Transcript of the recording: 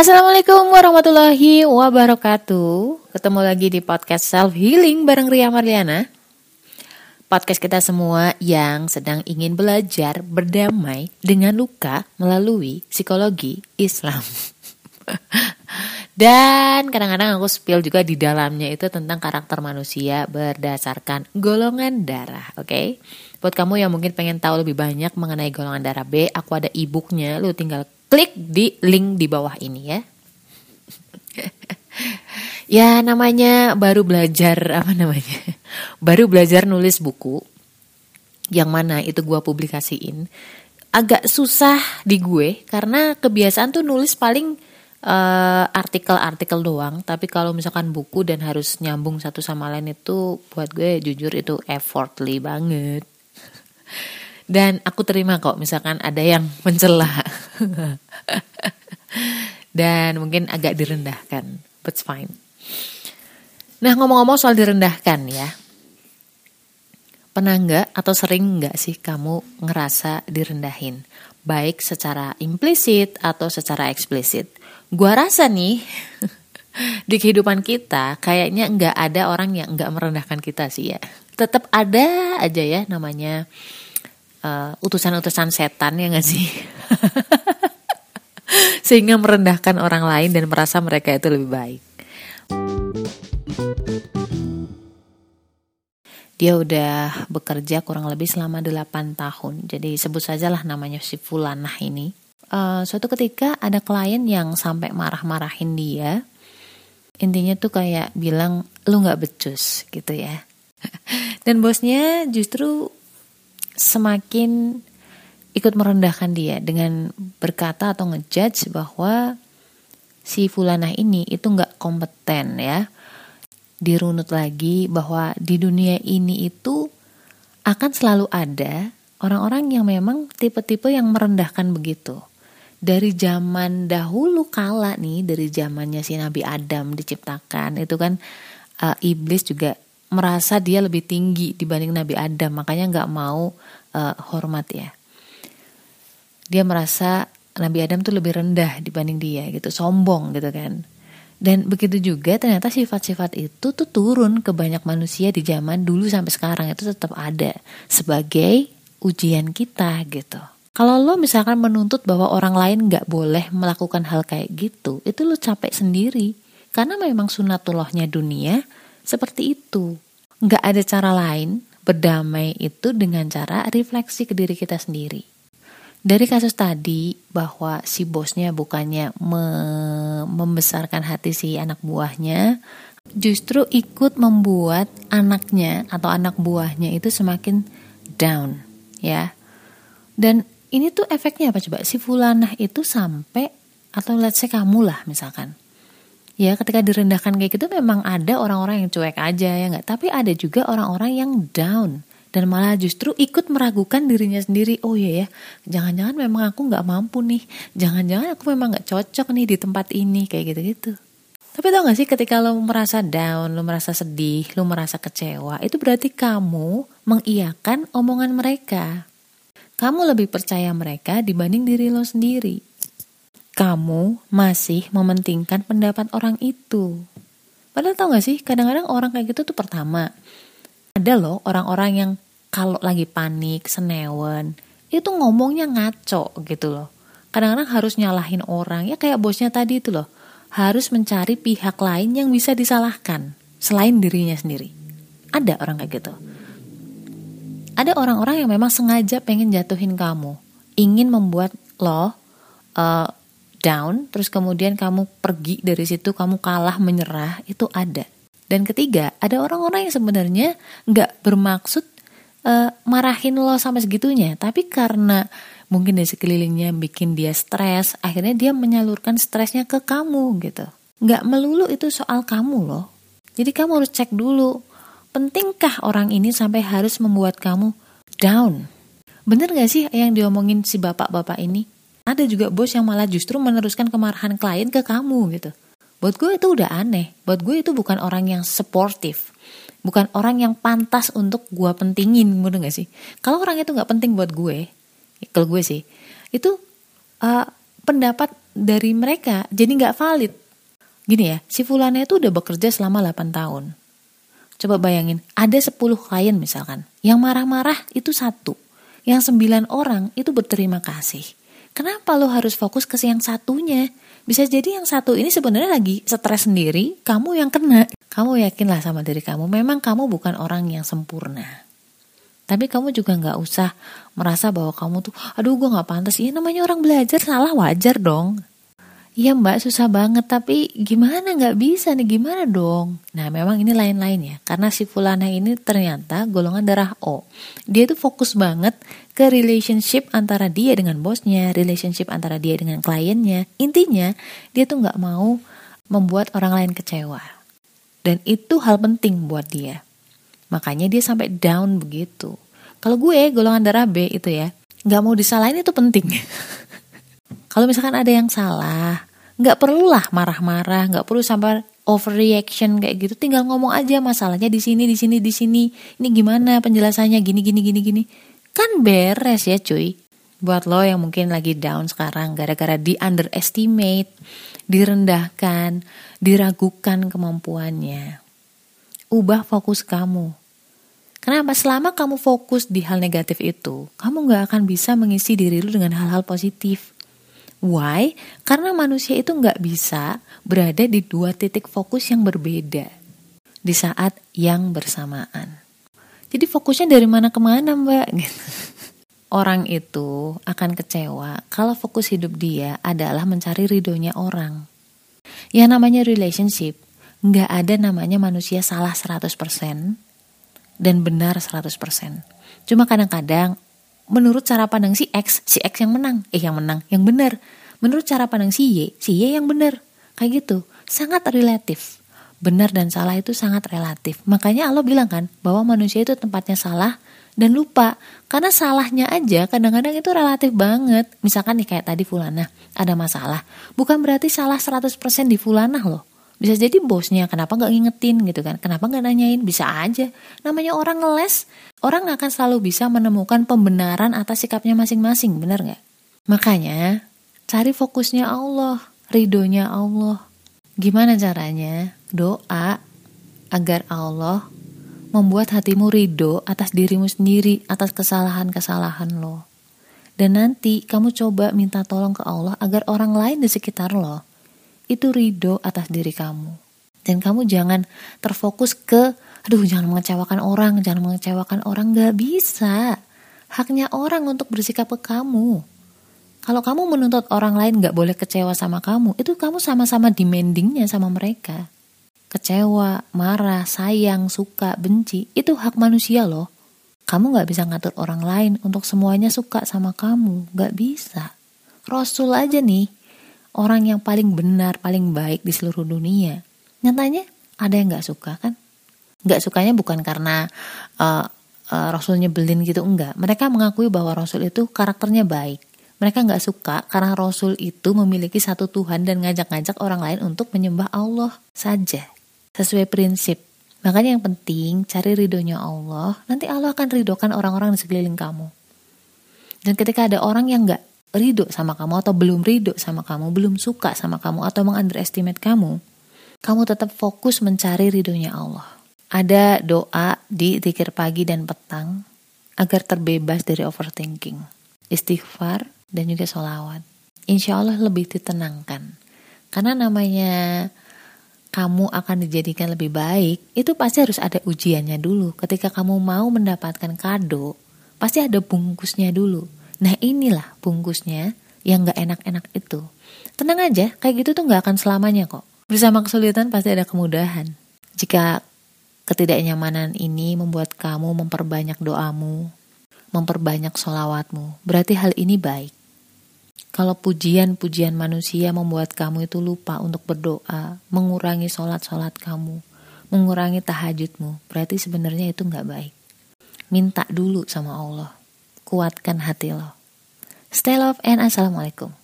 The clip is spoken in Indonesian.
Assalamualaikum warahmatullahi wabarakatuh. Ketemu lagi di podcast Self Healing bareng Ria Marliana. Podcast kita semua yang sedang ingin belajar berdamai dengan luka melalui psikologi Islam. Dan kadang-kadang aku spill juga di dalamnya itu tentang karakter manusia berdasarkan golongan darah, oke? Okay? Buat kamu yang mungkin pengen tahu lebih banyak mengenai golongan darah B, aku ada e-booknya, lu tinggal klik di link di bawah ini ya. ya namanya baru belajar apa namanya? Baru belajar nulis buku yang mana itu gua publikasiin. Agak susah di gue karena kebiasaan tuh nulis paling artikel eh, artikel-artikel doang, tapi kalau misalkan buku dan harus nyambung satu sama lain itu buat gue jujur itu effortly banget. Dan aku terima kok misalkan ada yang mencela. Dan mungkin agak direndahkan. But fine. Nah ngomong-ngomong soal direndahkan ya. Pernah nggak atau sering nggak sih kamu ngerasa direndahin? Baik secara implisit atau secara eksplisit. Gua rasa nih di kehidupan kita kayaknya nggak ada orang yang nggak merendahkan kita sih ya. Tetap ada aja ya namanya uh, utusan-utusan setan ya gak sih? Sehingga merendahkan orang lain dan merasa mereka itu lebih baik. Dia udah bekerja kurang lebih selama 8 tahun. Jadi sebut sajalah namanya si Fulanah ini. Uh, suatu ketika ada klien yang sampai marah-marahin dia. Intinya tuh kayak bilang, lu gak becus gitu ya. Dan bosnya justru semakin ikut merendahkan dia dengan berkata atau ngejudge bahwa si Fulanah ini itu nggak kompeten ya. Dirunut lagi bahwa di dunia ini itu akan selalu ada orang-orang yang memang tipe-tipe yang merendahkan begitu. Dari zaman dahulu kala nih, dari zamannya si Nabi Adam diciptakan, itu kan uh, iblis juga merasa dia lebih tinggi dibanding Nabi Adam, makanya nggak mau uh, hormat ya. Dia merasa Nabi Adam tuh lebih rendah dibanding dia gitu, sombong gitu kan. Dan begitu juga ternyata sifat-sifat itu tuh turun ke banyak manusia di zaman dulu sampai sekarang itu tetap ada sebagai ujian kita gitu. Kalau lo misalkan menuntut bahwa orang lain nggak boleh melakukan hal kayak gitu, itu lo capek sendiri. Karena memang sunatullahnya dunia seperti itu. Nggak ada cara lain berdamai itu dengan cara refleksi ke diri kita sendiri. Dari kasus tadi bahwa si bosnya bukannya me membesarkan hati si anak buahnya, justru ikut membuat anaknya atau anak buahnya itu semakin down, ya. Dan ini tuh efeknya apa coba? Si fulanah itu sampai atau let's say kamu lah misalkan ya ketika direndahkan kayak gitu memang ada orang-orang yang cuek aja ya nggak? Tapi ada juga orang-orang yang down dan malah justru ikut meragukan dirinya sendiri. Oh iya ya. Jangan-jangan memang aku nggak mampu nih. Jangan-jangan aku memang nggak cocok nih di tempat ini kayak gitu-gitu. Tapi tau gak sih ketika lo merasa down, lo merasa sedih, lo merasa kecewa, itu berarti kamu mengiyakan omongan mereka. Kamu lebih percaya mereka dibanding diri lo sendiri kamu masih mementingkan pendapat orang itu. Padahal tau gak sih, kadang-kadang orang kayak gitu tuh pertama, ada loh orang-orang yang kalau lagi panik, senewen, itu ngomongnya ngaco gitu loh. Kadang-kadang harus nyalahin orang, ya kayak bosnya tadi itu loh. Harus mencari pihak lain yang bisa disalahkan, selain dirinya sendiri. Ada orang kayak gitu. Ada orang-orang yang memang sengaja pengen jatuhin kamu, ingin membuat lo uh, down, terus kemudian kamu pergi dari situ, kamu kalah menyerah, itu ada. Dan ketiga, ada orang-orang yang sebenarnya nggak bermaksud uh, marahin lo sampai segitunya, tapi karena mungkin dari sekelilingnya bikin dia stres, akhirnya dia menyalurkan stresnya ke kamu gitu. Nggak melulu itu soal kamu loh. Jadi kamu harus cek dulu, pentingkah orang ini sampai harus membuat kamu down? Bener gak sih yang diomongin si bapak-bapak ini? Ada juga bos yang malah justru meneruskan kemarahan klien ke kamu gitu. Buat gue itu udah aneh. Buat gue itu bukan orang yang sportif. Bukan orang yang pantas untuk gue pentingin, bener gak sih? Kalau orang itu gak penting buat gue, kalau gue sih, itu uh, pendapat dari mereka jadi nggak valid. Gini ya, si Fulana itu udah bekerja selama 8 tahun. Coba bayangin, ada 10 klien misalkan. Yang marah-marah itu satu. Yang 9 orang itu berterima kasih. Kenapa lo harus fokus ke yang satunya? Bisa jadi yang satu ini sebenarnya lagi stres sendiri, kamu yang kena. Kamu yakinlah sama diri kamu, memang kamu bukan orang yang sempurna. Tapi kamu juga nggak usah merasa bahwa kamu tuh, aduh gue nggak pantas. Iya namanya orang belajar salah wajar dong. Iya mbak susah banget. Tapi gimana? Nggak bisa nih. Gimana dong? Nah memang ini lain-lain ya. Karena si Fulana ini ternyata golongan darah O. Dia tuh fokus banget ke relationship antara dia dengan bosnya Relationship antara dia dengan kliennya. Intinya dia tuh nggak mau membuat orang lain kecewa. Dan itu hal penting buat dia. Makanya dia sampai down begitu. Kalau gue golongan darah B itu ya nggak mau disalahin itu penting. Kalau misalkan ada yang salah, nggak perlulah marah-marah, nggak perlu sampai overreaction kayak gitu. Tinggal ngomong aja masalahnya di sini, di sini, di sini. Ini gimana penjelasannya gini, gini, gini, gini. Kan beres ya cuy. Buat lo yang mungkin lagi down sekarang gara-gara di underestimate, direndahkan, diragukan kemampuannya. Ubah fokus kamu. Kenapa? Selama kamu fokus di hal negatif itu, kamu nggak akan bisa mengisi diri lu dengan hal-hal positif. Why? Karena manusia itu nggak bisa berada di dua titik fokus yang berbeda di saat yang bersamaan. Jadi fokusnya dari mana ke mana mbak? Orang itu akan kecewa kalau fokus hidup dia adalah mencari ridhonya orang. Yang namanya relationship, nggak ada namanya manusia salah 100% dan benar 100%. Cuma kadang-kadang menurut cara pandang si X, si X yang menang. Eh yang menang, yang benar. Menurut cara pandang si Y, si Y yang benar. Kayak gitu. Sangat relatif. Benar dan salah itu sangat relatif. Makanya Allah bilang kan bahwa manusia itu tempatnya salah dan lupa. Karena salahnya aja kadang-kadang itu relatif banget. Misalkan nih kayak tadi Fulana ada masalah. Bukan berarti salah 100% di Fulana loh. Bisa jadi bosnya, kenapa nggak ngingetin gitu kan? Kenapa nggak nanyain? Bisa aja. Namanya orang ngeles, orang akan selalu bisa menemukan pembenaran atas sikapnya masing-masing, benar nggak? Makanya, cari fokusnya Allah, ridhonya Allah. Gimana caranya? Doa agar Allah membuat hatimu ridho atas dirimu sendiri, atas kesalahan-kesalahan lo. Dan nanti kamu coba minta tolong ke Allah agar orang lain di sekitar lo itu ridho atas diri kamu. Dan kamu jangan terfokus ke, aduh jangan mengecewakan orang, jangan mengecewakan orang, gak bisa. Haknya orang untuk bersikap ke kamu. Kalau kamu menuntut orang lain gak boleh kecewa sama kamu, itu kamu sama-sama demandingnya sama mereka. Kecewa, marah, sayang, suka, benci, itu hak manusia loh. Kamu gak bisa ngatur orang lain untuk semuanya suka sama kamu, gak bisa. Rasul aja nih, orang yang paling benar, paling baik di seluruh dunia. Nyatanya ada yang nggak suka kan? Nggak sukanya bukan karena uh, uh, Rasul nyebelin gitu, enggak. Mereka mengakui bahwa Rasul itu karakternya baik. Mereka nggak suka karena Rasul itu memiliki satu Tuhan dan ngajak-ngajak orang lain untuk menyembah Allah saja. Sesuai prinsip. Makanya yang penting cari ridhonya Allah, nanti Allah akan ridhokan orang-orang di sekeliling kamu. Dan ketika ada orang yang nggak ridho sama kamu atau belum ridho sama kamu, belum suka sama kamu atau mengunderestimate kamu, kamu tetap fokus mencari ridhonya Allah. Ada doa di zikir pagi dan petang agar terbebas dari overthinking, istighfar dan juga sholawat. Insya Allah lebih ditenangkan. Karena namanya kamu akan dijadikan lebih baik, itu pasti harus ada ujiannya dulu. Ketika kamu mau mendapatkan kado, pasti ada bungkusnya dulu Nah inilah bungkusnya yang gak enak-enak itu. Tenang aja, kayak gitu tuh gak akan selamanya kok. Bersama kesulitan pasti ada kemudahan. Jika ketidaknyamanan ini membuat kamu memperbanyak doamu, memperbanyak solawatmu, berarti hal ini baik. Kalau pujian-pujian manusia membuat kamu itu lupa untuk berdoa, mengurangi sholat-sholat kamu, mengurangi tahajudmu, berarti sebenarnya itu nggak baik. Minta dulu sama Allah kuatkan hati lo. Stay love and assalamualaikum.